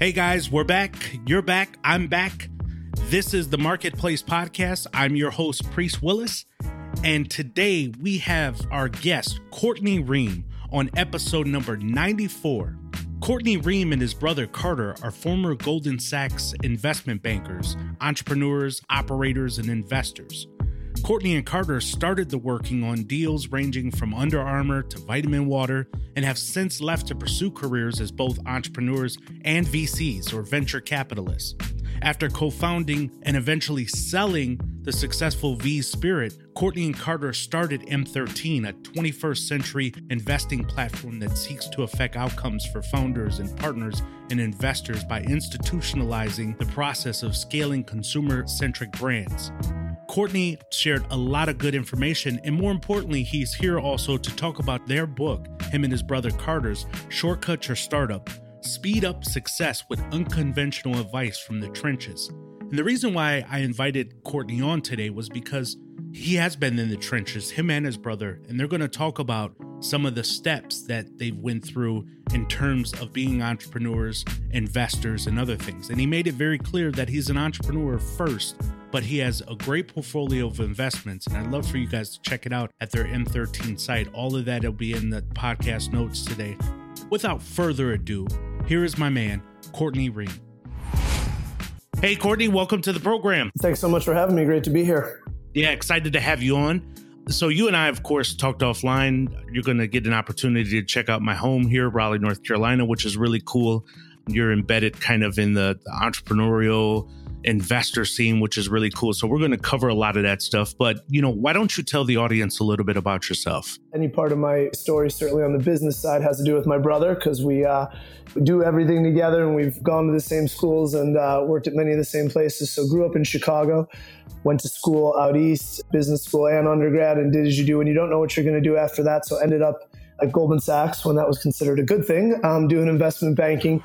Hey guys, we're back. You're back. I'm back. This is the Marketplace Podcast. I'm your host, Priest Willis. And today we have our guest, Courtney Reum, on episode number 94. Courtney Reum and his brother Carter are former Goldman Sachs investment bankers, entrepreneurs, operators, and investors. Courtney and Carter started the working on deals ranging from Under Armour to Vitamin Water and have since left to pursue careers as both entrepreneurs and VCs or venture capitalists. After co founding and eventually selling the successful VEEV Spirit, Courtney and Carter started M13, a 21st century investing platform that seeks to affect outcomes for founders and partners and investors by institutionalizing the process of scaling consumer centric brands. Courtney shared a lot of good information, and more importantly, he's here also to talk about their book, him and his brother Carter's Shortcut Your Startup Speed Up Success with Unconventional Advice from the Trenches. And the reason why I invited Courtney on today was because he has been in the trenches, him and his brother, and they're going to talk about some of the steps that they've went through in terms of being entrepreneurs, investors, and other things. And he made it very clear that he's an entrepreneur first, but he has a great portfolio of investments. And I'd love for you guys to check it out at their M13 site. All of that will be in the podcast notes today. Without further ado, here is my man, Courtney Reed. Hey, Courtney, welcome to the program. Thanks so much for having me. Great to be here. Yeah, excited to have you on. So, you and I, of course, talked offline. You're going to get an opportunity to check out my home here, Raleigh, North Carolina, which is really cool. You're embedded kind of in the, the entrepreneurial investor scene, which is really cool. So we're going to cover a lot of that stuff. But, you know, why don't you tell the audience a little bit about yourself? Any part of my story, certainly on the business side, has to do with my brother because we, uh, do everything together and we've gone to the same schools and uh, worked at many of the same places. So grew up in Chicago, went to school out east, business school and undergrad, and did as you do when you don't know what you're going to do after that. So ended up at Goldman Sachs when that was considered a good thing, um, doing investment banking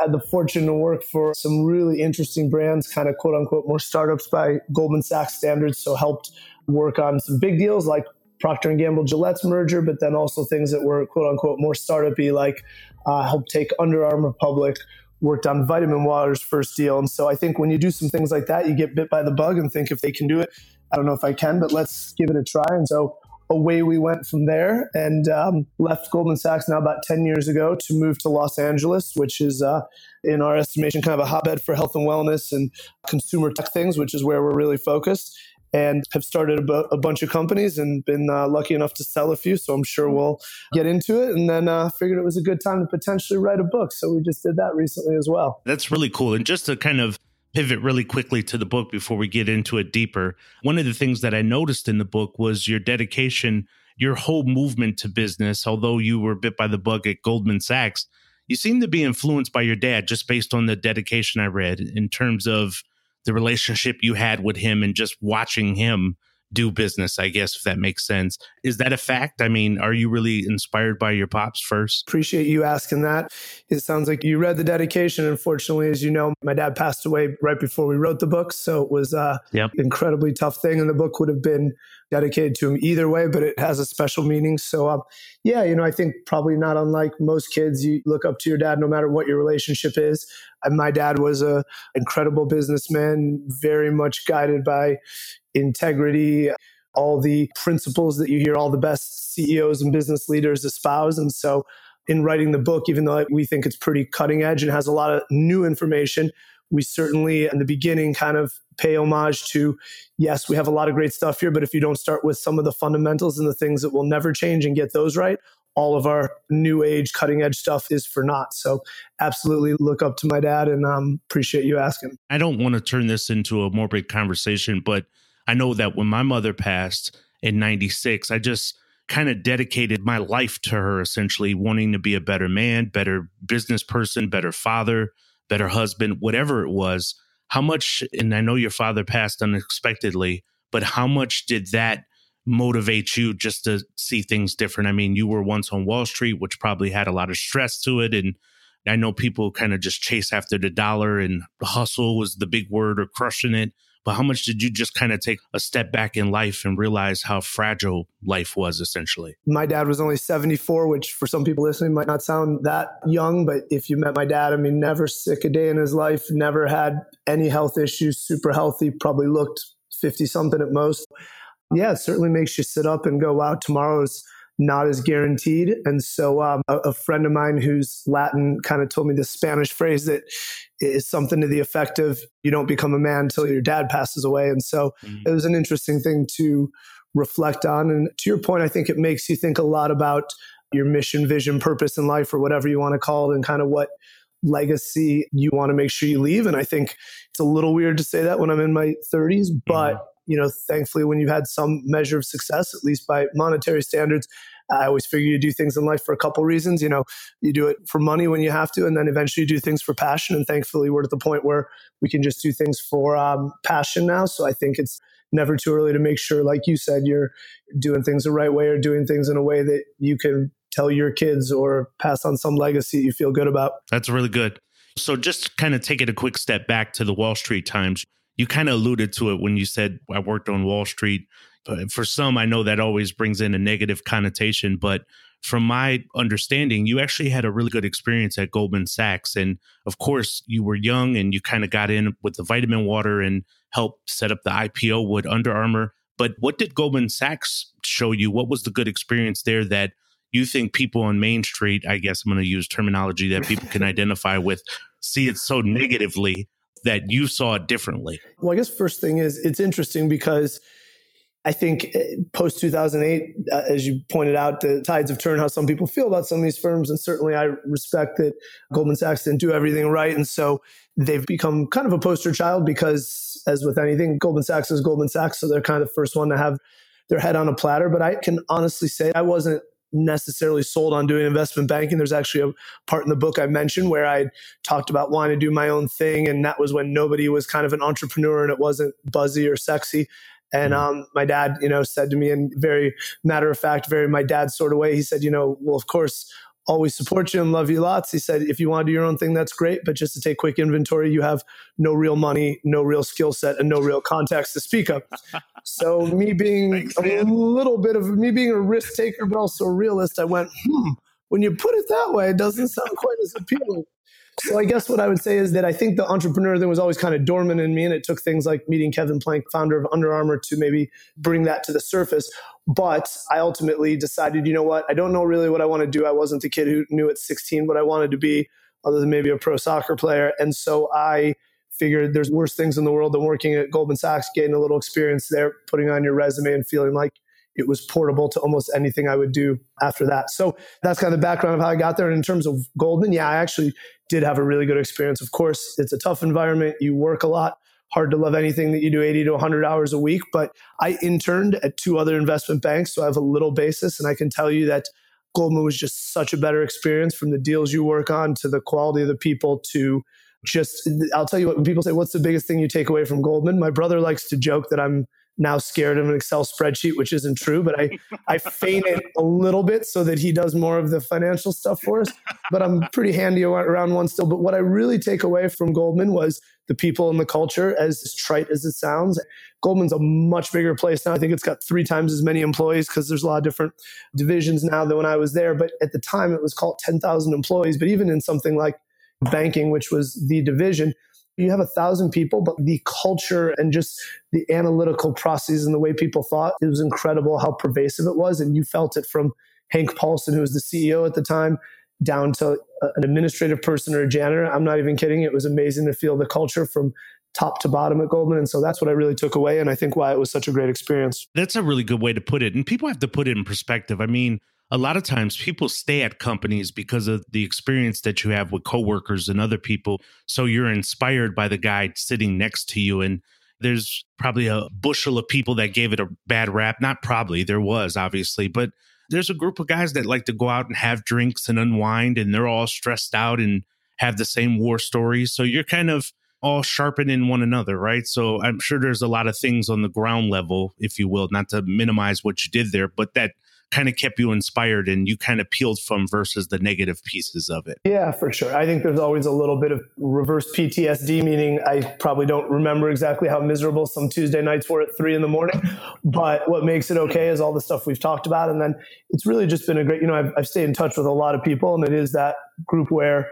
had the fortune to work for some really interesting brands, kind of quote unquote more startups by Goldman Sachs standards. So helped work on some big deals like Procter and Gamble Gillette's merger, but then also things that were quote unquote more startupy, like uh, helped take Under Armour public, worked on Vitamin Water's first deal. And so I think when you do some things like that, you get bit by the bug and think if they can do it, I don't know if I can, but let's give it a try. And so away we went from there and um, left Goldman Sachs now about 10 years ago to move to Los Angeles, which is, uh, in our estimation, kind of a hotbed for health and wellness and consumer tech things, which is where we're really focused. And have started a, a bunch of companies and been uh, lucky enough to sell a few. So I'm sure we'll get into it. And then uh, figured it was a good time to potentially write a book. So we just did that recently as well. That's really cool. And just to kind of pivot really quickly to the book before we get into it deeper. One of the things that I noticed in the book was your dedication, your whole movement to business. Although you were bit by the bug at Goldman Sachs, you seem to be influenced by your dad just based on the dedication I read in terms of the relationship you had with him and just watching him do business, I guess, if that makes sense. Is that a fact? I mean, are you really inspired by your pops first? Appreciate you asking that. It sounds like you read the dedication. Unfortunately, as you know, my dad passed away right before we wrote the book. So it was a yep. incredibly tough thing. And the book would have been dedicated to him either way, but it has a special meaning. So, um, yeah, you know, I think probably not unlike most kids, you look up to your dad no matter what your relationship is. And my dad was a incredible businessman, very much guided by integrity, all the principles that you hear all the best CEOs and business leaders espouse. And so, in writing the book, even though we think it's pretty cutting edge and has a lot of new information, we certainly in the beginning kind of pay homage to yes, we have a lot of great stuff here, but if you don't start with some of the fundamentals and the things that will never change and get those right, all of our new age cutting edge stuff is for naught. So absolutely look up to my dad and um, appreciate you asking. I don't want to turn this into a morbid conversation, but I know that when my mother passed in 96, I just kind of dedicated my life to her, essentially wanting to be a better man, better business person, better father, better husband, whatever it was. How much, and I know your father passed unexpectedly, but how much did that motivate you just to see things different? I mean, you were once on Wall Street, which probably had a lot of stress to it. And I know people kind of just chase after the dollar and the hustle was the big word or crushing it but how much did you just kind of take a step back in life and realize how fragile life was essentially? My dad was only 74, which for some people listening might not sound that young, but if you met my dad, I mean, never sick a day in his life, never had any health issues, super healthy, probably looked 50 something at most. Yeah, it certainly makes you sit up and go, wow, tomorrow's not as guaranteed. And so um, a, a, friend of mine who's Latin kind of told me this Spanish phrase that is something to the effect of you don't become a man until your dad passes away. And so mm-hmm. it was an interesting thing to reflect on. And to your point, I think it makes you think a lot about your mission, vision, purpose in life, or whatever you want to call it, and kind of what legacy you want to make sure you leave. And I think it's a little weird to say that when I'm in my 30s, but mm-hmm you know, thankfully, when you've had some measure of success, at least by monetary standards, I always figure you do things in life for a couple reasons. You know, you do it for money when you have to, and then eventually you do things for passion. And thankfully, we're at the point where we can just do things for um, passion now. So I think it's never too early to make sure, like you said, you're doing things the right way or doing things in a way that you can tell your kids or pass on some legacy you feel good about. That's really good. So just kind of take it a quick step back to the Wall Street Times you kind of alluded to it when you said I worked on Wall Street. But for some, I know that always brings in a negative connotation. But from my understanding, you actually had a really good experience at Goldman Sachs. And of course, you were young and you kind of got in with the vitamin water and helped set up the IPO with Under Armour. But what did Goldman Sachs show you? What was the good experience there that you think people on Main Street, I guess I'm going to use terminology that people can identify with, see it so negatively that you saw differently? Well, I guess first thing is it's interesting because I think eh, post 2008, uh, as you pointed out, the tides have turned how some people feel about some of these firms. And certainly I respect that Goldman Sachs didn't do everything right. And so they've become kind of a poster child because, as with anything, Goldman Sachs is Goldman Sachs. So they're kind of the first one to have their head on a platter. But I can honestly say I wasn't necessarily sold on doing investment banking. There's actually a part in the book I mentioned where I talked about wanting to do my own thing. And that was when nobody was kind of an entrepreneur and it wasn't buzzy or sexy. And mm-hmm. um, my dad, you know, said to me in very matter of fact, very my dad sort of way, he said, you know, well, of course, always support you and love you lots. He said, if you want to do your own thing, that's great. But just to take quick inventory, you have no real money, no real skill set, and no real contacts to speak of. so me being Thanks, a little bit of me being a risk taker, but also a realist, I went, hmm, when you put it that way, it doesn't sound quite as appealing. So I guess what I would say is that I think the entrepreneur thing was always kind of dormant in me, and it took things like meeting Kevin Plank, founder of Under Armour, to maybe bring that to the surface. But I ultimately decided, you know what? I don't know really what I want to do. I wasn't the kid who knew at 16 what I wanted to be, other than maybe a pro soccer player. And so I figured there's worse things in the world than working at Goldman Sachs, getting a little experience there, putting on your resume, and feeling like it was portable to almost anything I would do after that. So that's kind of the background of how I got there. And in terms of Goldman, yeah, I actually did have a really good experience. Of course, it's a tough environment. You work a lot hard to love anything that you do 80 to 100 hours a week. But I interned at two other investment banks, so I have a little basis. And I can tell you that Goldman was just such a better experience from the deals you work on to the quality of the people to just, I'll tell you what, when people say, What's the biggest thing you take away from Goldman? My brother likes to joke that I'm now scared of an Excel spreadsheet, which isn't true, but I, I feign it a little bit so that he does more of the financial stuff for us. But I'm pretty handy around one still. But what I really take away from Goldman was the people and the culture, as trite as it sounds. Goldman's a much bigger place now. I think it's got three times as many employees because there's a lot of different divisions now than when I was there. But at the time, it was called 10,000 employees. But even in something like banking, which was the division, you have a thousand people, but the culture and just the analytical processes and the way people thought, it was incredible how pervasive it was. And you felt it from Hank Paulson, who was the CEO at the time, down to an administrative person or a janitor. I'm not even kidding. It was amazing to feel the culture from top to bottom at Goldman. And so that's what I really took away. And I think why it was such a great experience. That's a really good way to put it. And people have to put it in perspective. I mean, a lot of times people stay at companies because of the experience that you have with coworkers and other people. So you're inspired by the guy sitting next to you. And there's probably a bushel of people that gave it a bad rap. Not probably, there was obviously, but there's a group of guys that like to go out and have drinks and unwind, and they're all stressed out and have the same war stories. So you're kind of all sharpening one another, right? So I'm sure there's a lot of things on the ground level, if you will, not to minimize what you did there, but that kind of kept you inspired and you kind of peeled from versus the negative pieces of it? Yeah, for sure. I think there's always a little bit of reverse PTSD, meaning I probably don't remember exactly how miserable some Tuesday nights were at three in the morning. But what makes it okay is all the stuff we've talked about. And then it's really just been a great, you know, I've, I've stayed in touch with a lot of people, and it is that group where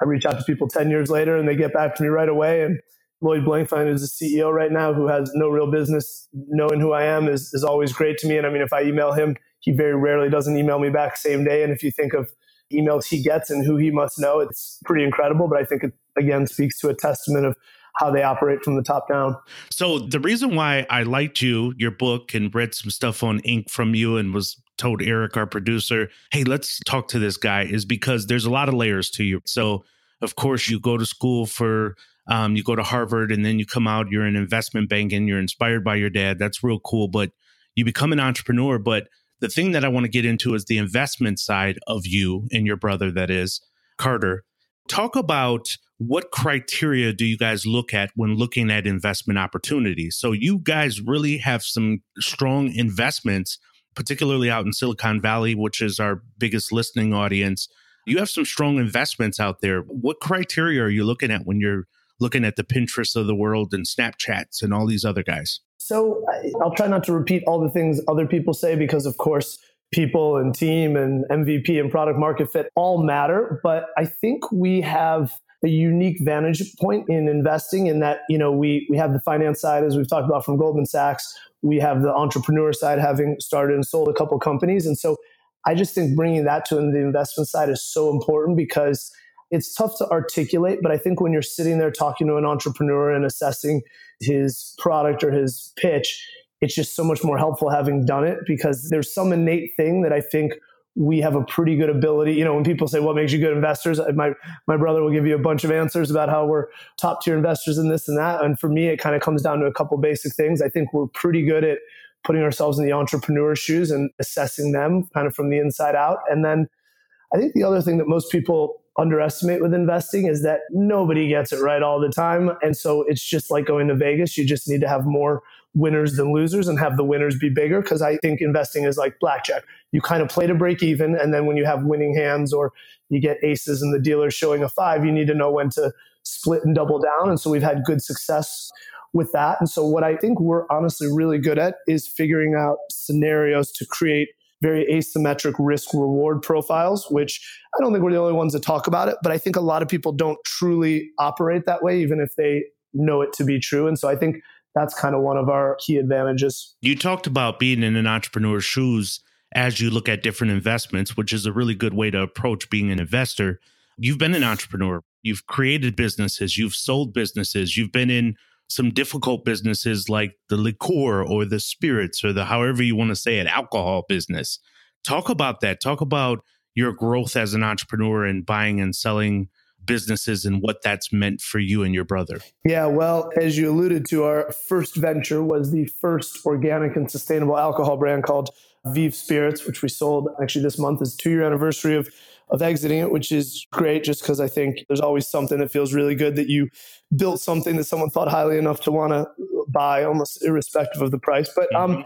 I reach out to people 10 years later and they get back to me right away. And Lloyd Blankfein, who's the CEO right now, who has no real business knowing who I am, is, is always great to me. And I mean, if I email him, he very rarely doesn't email me back same day. And if you think of emails he gets and who he must know, it's pretty incredible. But I think it again speaks to a testament of how they operate from the top down. So the reason why I liked you, your book, and read some stuff on Inc. from you, and was told Eric, our producer, hey, let's talk to this guy, is because there's a lot of layers to you. So of course, you go to school for um, you go to Harvard and then you come out, you're an investment banking, you're inspired by your dad. That's real cool. But you become an entrepreneur. But the thing that I want to get into is the investment side of you and your brother, that is Carter. Talk about what criteria do you guys look at when looking at investment opportunities? So, you guys really have some strong investments, particularly out in Silicon Valley, which is our biggest listening audience. You have some strong investments out there. What criteria are you looking at when you're looking at the Pinterest of the world and Snapchats and all these other guys? So I'll try not to repeat all the things other people say because, of course, people and team and MVP and product market fit all matter. But I think we have a unique vantage point in investing in that, you know, we, we have the finance side, as we've talked about from Goldman Sachs. We have the entrepreneur side, having started and sold a couple companies. And so I just think bringing that to the investment side is so important because it's tough to articulate, but I think when you're sitting there talking to an entrepreneur and assessing his product or his pitch, it's just so much more helpful having done it because there's some innate thing that I think we have a pretty good ability. You know, when people say what makes you good investors, my my brother will give you a bunch of answers about how we're top tier investors in this and that. And for me, it kind of comes down to a couple basic things. I think we're pretty good at putting ourselves in the entrepreneur shoes and assessing them kind of from the inside out. And then I think the other thing that most people underestimate with investing is that nobody gets it right all the time. And so it's just like going to Vegas. You just need to have more winners than losers and have the winners be bigger. Cause I think investing is like blackjack. You kind of play to break even. And then when you have winning hands or you get aces and the dealer's showing a five, you need to know when to split and double down. And so we've had good success with that. And so, what I think we're honestly really good at is figuring out scenarios to create very asymmetric risk reward profiles, which I don't think we're the only ones that talk about it, but I think a lot of people don't truly operate that way, even if they know it to be true. And so, I think that's kind of one of our key advantages. You talked about being in an entrepreneur's shoes as you look at different investments, which is a really good way to approach being an investor. You've been an entrepreneur, you've created businesses, you've sold businesses, you've been in some difficult businesses like the liqueur or the spirits or the however you want to say it, alcohol business. Talk about that. Talk about your growth as an entrepreneur and buying and selling businesses and what that's meant for you and your brother. Yeah, well, as you alluded to, our first venture was the first organic and sustainable alcohol brand called VEEV Spirits, which we sold actually this month is two year anniversary of of exiting it, which is great just because I think there's always something that feels really good that you built something that someone thought highly enough to want to buy almost irrespective of the price. But um, mm-hmm.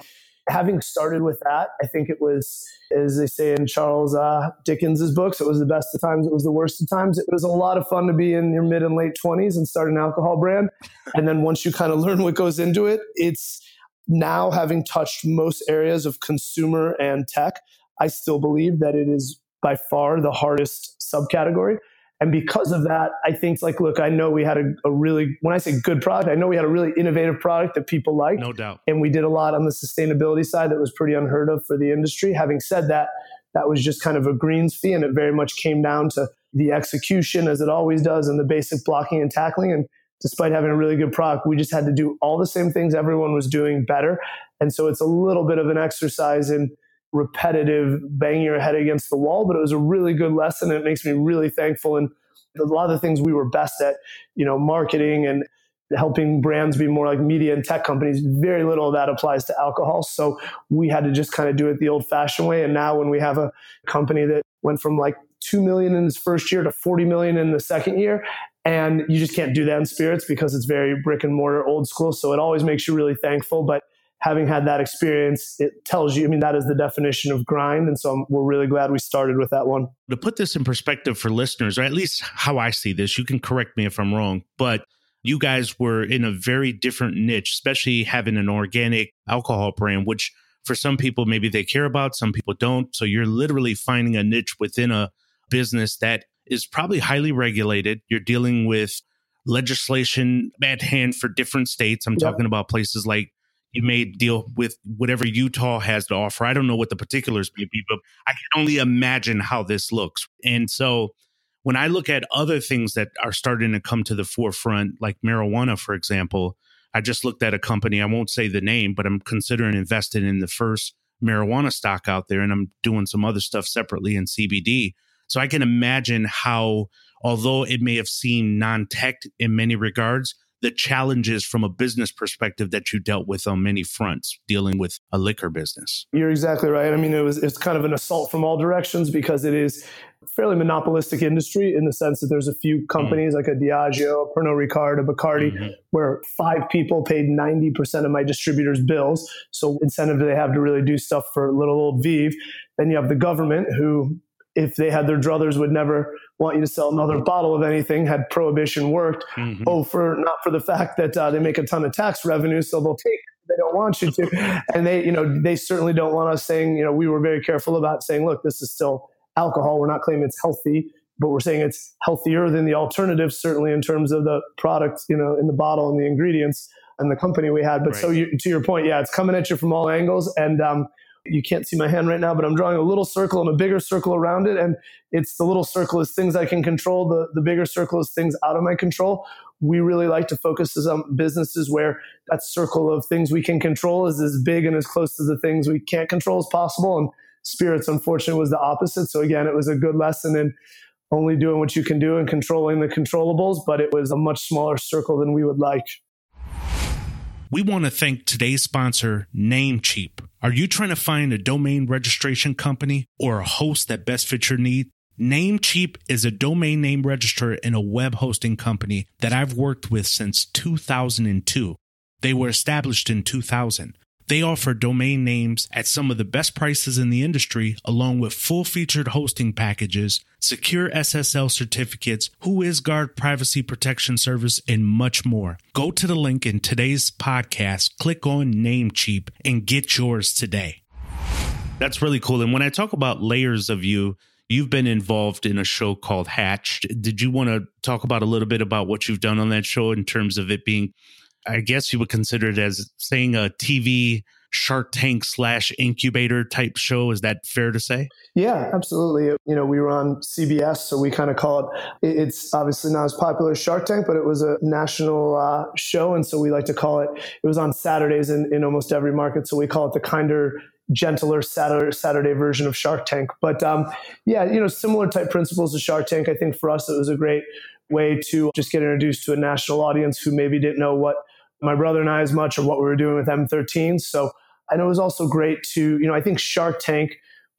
having started with that, I think it was, as they say in Charles uh, Dickens's books, it was the best of times, it was the worst of times. It was a lot of fun to be in your mid and late 20s and start an alcohol brand. And then once you kind of learn what goes into it, it's now having touched most areas of consumer and tech, I still believe that it is by far the hardest subcategory. And because of that, I think like, look, I know we had a, a, really, when I say good product, I know we had a really innovative product that people like. No doubt. And we did a lot on the sustainability side that was pretty unheard of for the industry. Having said that, that was just kind of a greens fee. And it very much came down to the execution as it always does and the basic blocking and tackling. And despite having a really good product, we just had to do all the same things everyone was doing better. And so it's a little bit of an exercise in, repetitive banging your head against the wall, but it was a really good lesson. And it makes me really thankful. And a lot of the things we were best at, you know, marketing and helping brands be more like media and tech companies, very little of that applies to alcohol. So we had to just kind of do it the old fashioned way. And now when we have a company that went from like 2 million in its first year to 40 million in the second year, and you just can't do that in spirits because it's very brick and mortar old school. So it always makes you really thankful. But having had that experience, it tells you, I mean, that is the definition of grind. And so I'm, we're really glad we started with that one. To put this in perspective for listeners, or at least how I see this, you can correct me if I'm wrong, but you guys were in a very different niche, especially having an organic alcohol brand, which for some people, maybe they care about, some people don't. So you're literally finding a niche within a business that is probably highly regulated. You're dealing with legislation at hand for different states. I'm yep. talking about places like you may deal with whatever Utah has to offer. I don't know what the particulars may be, but I can only imagine how this looks. And so when I look at other things that are starting to come to the forefront, like marijuana, for example, I just looked at a company. I won't say the name, but I'm considering investing in the first marijuana stock out there, and I'm doing some other stuff separately in CBD. So I can imagine how, although it may have seemed non tech in many regards, the challenges from a business perspective that you dealt with on many fronts dealing with a liquor business. You're exactly right. I mean, it was it's kind of an assault from all directions because it is fairly monopolistic industry in the sense that there's a few mm. companies mm like a Diageo, a Pernod Ricard, a Bacardi, mm-hmm. where five people paid 90% of my distributor's bills. So incentive do they have to really do stuff for little old VEEV? Then you have the government who if they had their druthers would never want you to sell another bottle of anything had prohibition worked. Mm-hmm. oh for not for the fact that uh, they make a ton of tax revenue so they'll take they don't want you to. And they you know they certainly don't want us saying you know we were very careful about saying look this is still alcohol. We're not claiming it's healthy but we're saying it's healthier than the alternatives certainly in terms of the product you know in the bottle and the ingredients and the company we had. But right. so you, to your point yeah it's coming at you from all angles. And um, you can't see my hand right now, but I'm drawing a little circle and a bigger circle around it. And it's the little circle is things I can control. The, the bigger circle is things out of my control. We really like to focus on businesses where that circle of things we can control is as big and as close to the things we can't control as possible. And spirits, unfortunately, was the opposite. So again, it was a good lesson in only doing what you can do and controlling the controllables, but it was a much smaller circle than we would like. We want to thank today's sponsor, Namecheap. Are you trying to find a domain registration company or a host that best fits your need? Namecheap is a domain name registrar and a web hosting company that I've worked with since 2002. They were established in 2000. They offer domain names at some of the best prices in the industry, along with full featured hosting packages, secure SSL certificates, WhoisGuard privacy protection service, and much more. Go to the link in today's podcast, click on Namecheap, and get yours today. That's really cool. And when I talk about layers of you, you've been involved in a show called Hatched. Did you want to talk about a little bit about what you've done on that show in terms of it being I guess you would consider it as saying a TV Shark Tank slash incubator type show. Is that fair to say? Yeah, absolutely. You know, we were on CBS, so we kind of call it, it's obviously not as popular as Shark Tank, but it was a national uh, show. And so we like to call it, it was on Saturdays in, in almost every market. So we call it the kinder, gentler Saturday, Saturday version of Shark Tank. But um, yeah, you know, similar type principles to Shark Tank. I think for us, it was a great way to just get introduced to a national audience who maybe didn't know what my brother and I as much of what we were doing with M13. So and it was also great to, you know, I think Shark Tank,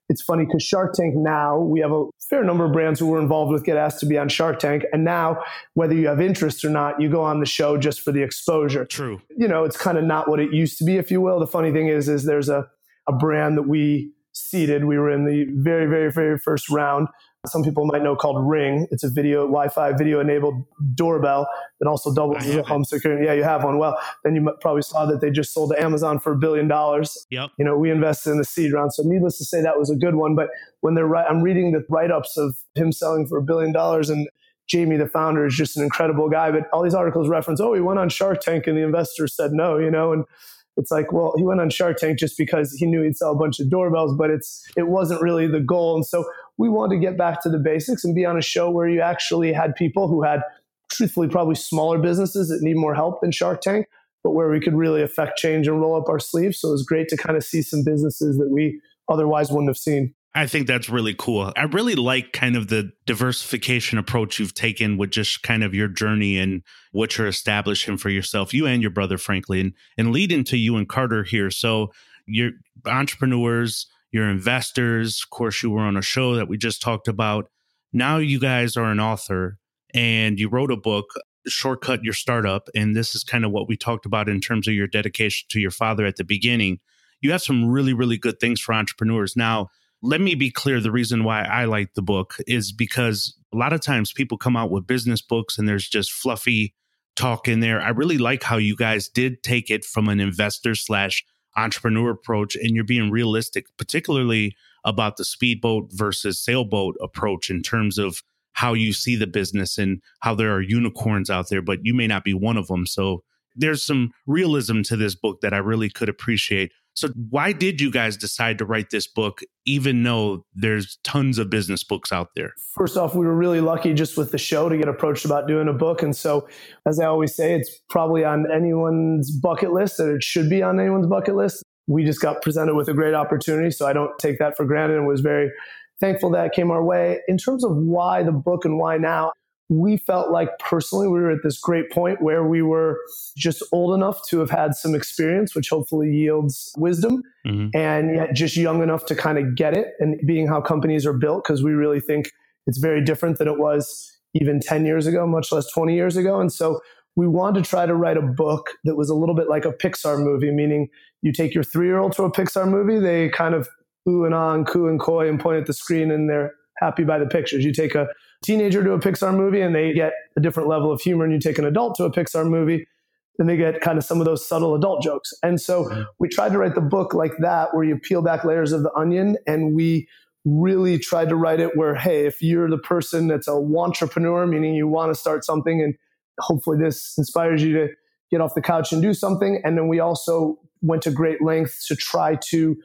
it's funny because Shark Tank now, we have a fair number of brands who were involved with get asked to be on Shark Tank. And now, whether you have interest or not, you go on the show just for the exposure. True. You know, it's kind of not what it used to be, if you will. The funny thing is, is there's a, a brand that we seeded. We were in the very, very, very first round some people might know called Ring. It's a video Wi-Fi video enabled doorbell that also doubles as a home security. Yeah, you have one. Well, then you probably saw that they just sold to Amazon for a billion dollars. Yep. You know, we invested in the seed round, so needless to say, that was a good one. But when they're right, I'm reading the write-ups of him selling for a billion dollars and. Jamie, the founder, is just an incredible guy. But all these articles reference, oh, he went on Shark Tank and the investors said no, you know, and it's like, well, he went on Shark Tank just because he knew he'd sell a bunch of doorbells, but it's it wasn't really the goal. And so we wanted to get back to the basics and be on a show where you actually had people who had truthfully probably smaller businesses that need more help than Shark Tank, but where we could really affect change and roll up our sleeves. So it was great to kind of see some businesses that we otherwise wouldn't have seen. I think that's really cool. I really like kind of the diversification approach you've taken with just kind of your journey and what you're establishing for yourself, you and your brother, frankly, and, and lead into you and Carter here. So you're entrepreneurs, your investors. Of course, you were on a show that we just talked about. Now you guys are an author and you wrote a book. shortcut your startup. And this is kind of what we talked about in terms of your dedication to your father at the beginning. You have some really, really good things for entrepreneurs. Now, let me be clear the reason why I like the book is because a lot of times people come out with business books and there's just fluffy talk in there. I really like how you guys did take it from an investor slash entrepreneur approach and you're being realistic, particularly about the speedboat versus sailboat approach in terms of how you see the business and how there are unicorns out there, but you may not be one of them. So there's some realism to this book that I really could appreciate. So, why did you guys decide to write this book, even though there's tons of business books out there? First off, we were really lucky just with the show to get approached about doing a book. And so, as I always say, it's probably on anyone's bucket list, and it should be on anyone's bucket list. We just got presented with a great opportunity. So, I don't take that for granted and was very thankful that came our way. In terms of why the book and why now, we felt like personally we were at this great point where we were just old enough to have had some experience, which hopefully yields wisdom, mm-hmm. and yet just young enough to kind of get it and being how companies are built, because we really think it's very different than it was even 10 years ago, much less 20 years ago. And so we wanted to try to write a book that was a little bit like a Pixar movie, meaning you take your three year old to a Pixar movie, they kind of ooh and ah and coo and coy and point at the screen and they're happy by the pictures. You take a teenager to a Pixar movie and they get a different level of humor, and you take an adult to a Pixar movie and they get kind of some of those subtle adult jokes. And so we tried to write the book like that, where you peel back layers of the onion and we really tried to write it where, hey, if you're the person that's a entrepreneur, meaning you want to start something and hopefully this inspires you to get off the couch and do something. And then we also went to great lengths to try to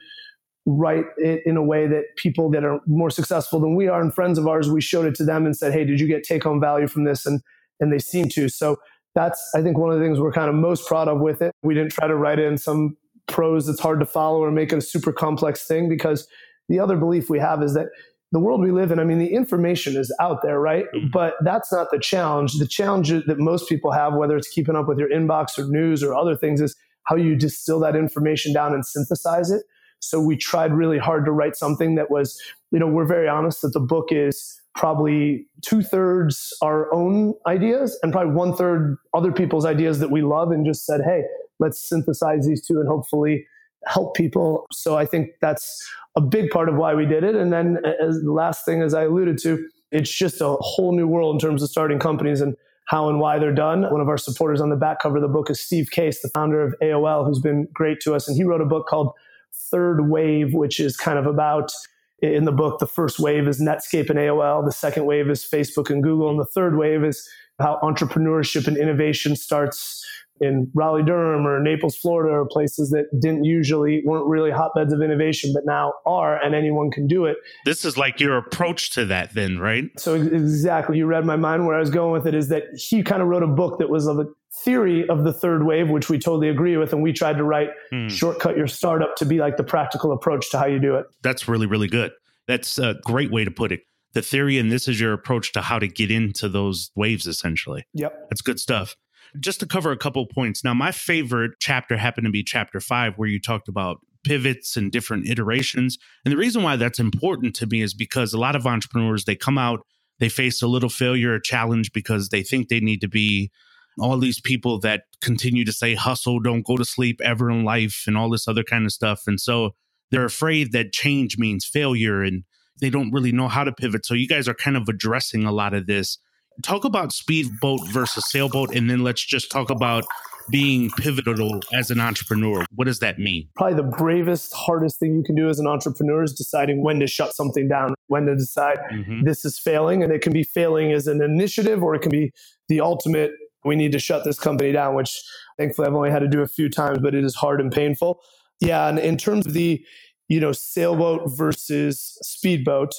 write it in a way that people that are more successful than we are and friends of ours, we showed it to them and said, Hey, did you get take home value from this? And, and they seem to. So that's, I think, one of the things we're kind of most proud of with it. We didn't try to write it in some prose that's hard to follow or make it a super complex thing because the other belief we have is that the world we live in, I mean, the information is out there, right? Mm-hmm. But that's not the challenge. The challenge that most people have, whether it's keeping up with your inbox or news or other things, is how you distill that information down and synthesize it so we tried really hard to write something that was, you know, we're very honest that the book is probably two thirds our own ideas and probably one third other people's ideas that we love and just said, hey, let's synthesize these two and hopefully help people. So I think that's a big part of why we did it. And then as the last thing, as I alluded to, it's just a whole new world in terms of starting companies and how and why they're done. One of our supporters on the back cover of the book is Steve Case, the founder of AOL, who's been great to us. And he wrote a book called third wave, which is kind of about in the book, the first wave is Netscape and AOL, the second wave is Facebook and Google, and the third wave is how entrepreneurship and innovation starts in Raleigh, Durham, or Naples, Florida, or places that didn't usually weren't really hotbeds of innovation, but now are, and anyone can do it. This is like your approach to that, then, right? So exactly, you read my mind. Where I was going with it is that he kind of wrote a book that was of a theory of the third wave, which we totally agree with, and we tried to write hmm. shortcut your startup to be like the practical approach to how you do it. That's really, really good. That's a great way to put it. The theory, and this is your approach to how to get into those waves, essentially. Yep. That's good stuff. Just to cover a couple points. Now, my favorite chapter happened to be chapter five, where you talked about pivots and different iterations. And the reason why that's important to me is because a lot of entrepreneurs, they come out, they face a little failure or challenge because they think they need to be all these people that continue to say hustle, don't go to sleep ever in life, and all this other kind of stuff. And so they're afraid that change means failure and they don't really know how to pivot. So you guys are kind of addressing a lot of this talk about speedboat versus sailboat, and then let's just talk about being pivotal as an entrepreneur. What does that mean? Probably the bravest, hardest thing you can do as an entrepreneur is deciding when to shut something down, when to decide mm-hmm. this is failing. And it can be failing as an initiative or it can be the ultimate, we need to shut this company down, which thankfully I've only had to do a few times, but it is hard and painful. Yeah. And in terms of the, you know, sailboat versus speedboat,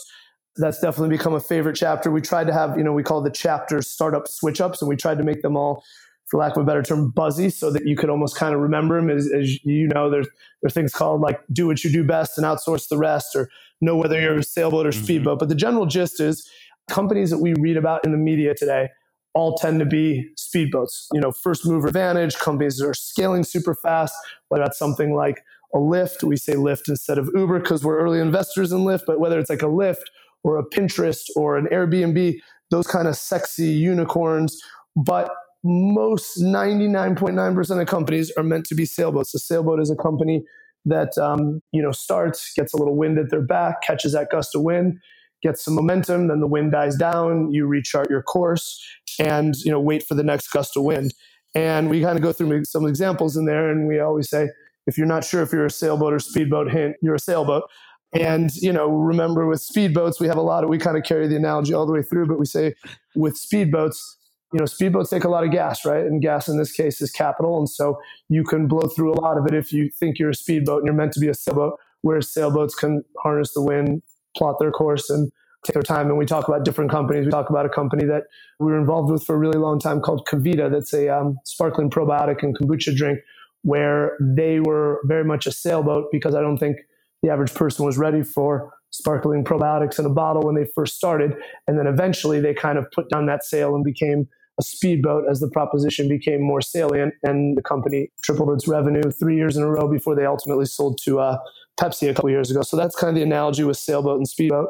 that's definitely become a favorite chapter. We tried to have, you know, we call the chapters startup switch ups, and we tried to make them all, for lack of a better term, buzzy so that you could almost kind of remember them. As, as you know, there's, there's things called like do what you do best and outsource the rest, or know whether you're a sailboat or mm-hmm. speedboat. But the general gist is companies that we read about in the media today all tend to be speedboats. You know, first mover advantage, companies that are scaling super fast, whether that's something like a Lyft, we say Lyft instead of Uber because we're early investors in Lyft, but whether it's like a Lyft or a Pinterest or an Airbnb, those kind of sexy unicorns. But most 99.9% of companies are meant to be sailboats. A sailboat is a company that um, you know starts, gets a little wind at their back, catches that gust of wind, gets some momentum, then the wind dies down, you rechart your course, and you know wait for the next gust of wind. And we kind of go through some examples in there, and we always say, if you're not sure if you're a sailboat or speedboat, hint, you're a sailboat. And you know, remember with speedboats, we have a lot of we kind of carry the analogy all the way through, but we say with speedboats, you know, speedboats take a lot of gas, right? And gas in this case is capital. And so you can blow through a lot of it if you think you're a speedboat and you're meant to be a sailboat, whereas sailboats can harness the wind, plot their course, and take their time. And we talk about different companies. We talk about a company that we were involved with for a really long time called KeVita, that's a um, sparkling probiotic and kombucha drink, where they were very much a sailboat because I don't think the average person was ready for sparkling probiotics in a bottle when they first started. And then eventually they kind of put down that sail and became a speedboat as the proposition became more salient and the company tripled its revenue three years in a row before they ultimately sold to uh, Pepsi a couple years ago. So that's kind of the analogy with sailboat and speedboat.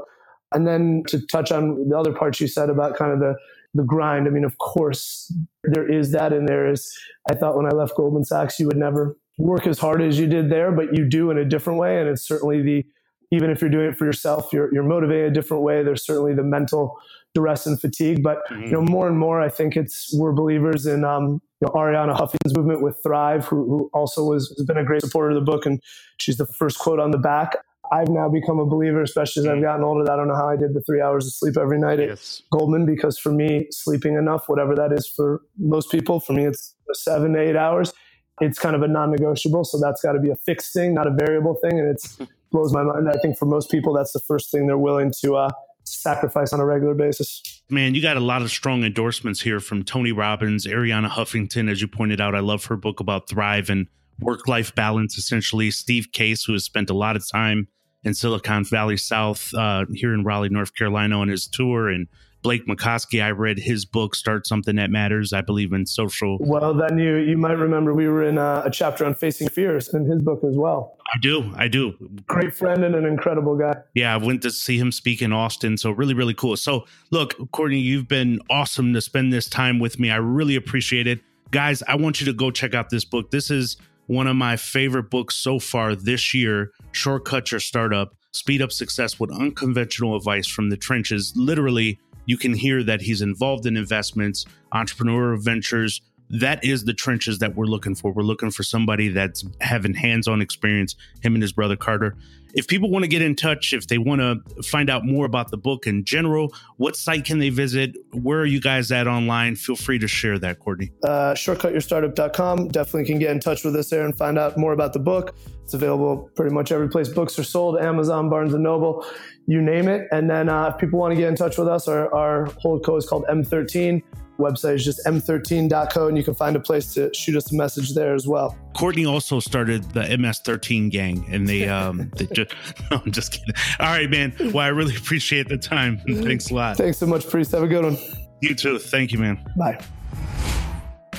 And then to touch on the other parts you said about kind of the the grind. I mean, of course, there is that, and there is. I thought when I left Goldman Sachs, you would never work as hard as you did there, but you do in a different way, and it's certainly the even if you're doing it for yourself, you're you're motivated a different way. There's certainly the mental duress and fatigue. But mm-hmm. you know, more and more, I think it's we're believers in um, you know, Arianna Huffington's movement with Thrive, who, who also was has been a great supporter of the book, and she's the first quote on the back. I've now become a believer, especially as I've mm-hmm. gotten older. I don't know how I did the three hours of sleep every night at yes. Goldman, because for me, sleeping enough, whatever that is for most people, for me, it's seven to eight hours. It's kind of a non-negotiable, so that's got to be a fixed thing, not a variable thing, and it blows my mind. I think for most people, that's the first thing they're willing to uh, sacrifice on a regular basis. Man, you got a lot of strong endorsements here from Tony Robbins, Arianna Huffington, as you pointed out. I love her book about Thrive and work life balance, essentially. Steve Case, who has spent a lot of time in Silicon Valley South uh, here in Raleigh, North Carolina on his tour, and Blake Mycoskie. I read his book, Start Something That Matters. I believe in social. Well, then you you might remember we were in a, a chapter on facing fears in his book as well. I do, I do. Great friend and an incredible guy. Yeah, I went to see him speak in Austin, so really, really cool. So, look, Courtney, you've been awesome to spend this time with me. I really appreciate it, guys. I want you to go check out this book. This is one of my favorite books so far this year. Shortcut Your Startup. Speed up success with unconventional advice from the trenches. Literally, you can hear that he's involved in investments, entrepreneurial ventures. That is the trenches that we're looking for. We're looking for somebody that's having hands on experience, him and his brother Carter. If people want to get in touch, if they want to find out more about the book in general, what site can they visit? Where are you guys at online? Feel free to share that, Courtney. Uh, shortcutyourstartup.com. Definitely can get in touch with us there and find out more about the book. It's available pretty much every place books are sold Amazon, Barnes and Noble you name it. And then uh, if people want to get in touch with us, our, our hold code is called M13. Website is just m13.co, and you can find a place to shoot us a message there as well. Courtney also started the MS13 gang, and they um they just no, I'm just kidding. All right, man. Well, I really appreciate the time. Thanks a lot. Thanks so much, Priest. Have a good one. You too. Thank you, man. Bye.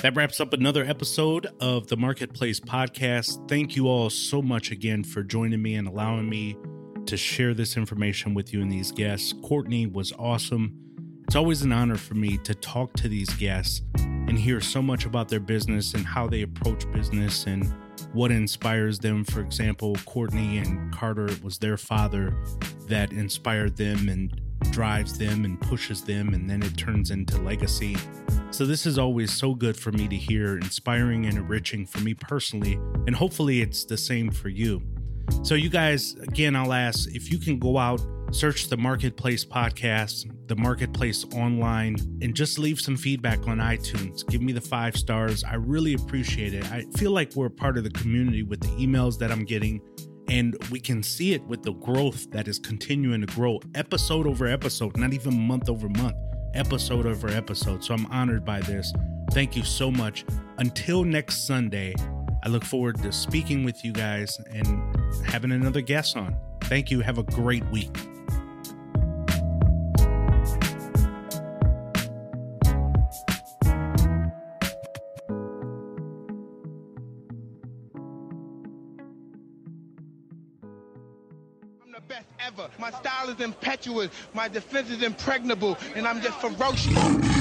That wraps up another episode of the Marketplace Podcast. Thank you all so much again for joining me and allowing me to share this information with you and these guests. Courtney was awesome. It's always an honor for me to talk to these guests and hear so much about their business and how they approach business and what inspires them. For example, Courtney and Carter, it was their father that inspired them and drives them and pushes them, and then it turns into legacy. So, this is always so good for me to hear, inspiring and enriching for me personally, and hopefully, it's the same for you. So, you guys, again, I'll ask if you can go out, search the Marketplace podcast, the Marketplace online, and just leave some feedback on iTunes. Give me the five stars. I really appreciate it. I feel like we're part of the community with the emails that I'm getting, and we can see it with the growth that is continuing to grow episode over episode, not even month over month, episode over episode. So, I'm honored by this. Thank you so much. Until next Sunday, I look forward to speaking with you guys and having another guest on. Thank you. Have a great week. Style is impetuous, my defense is impregnable, and I'm just ferocious.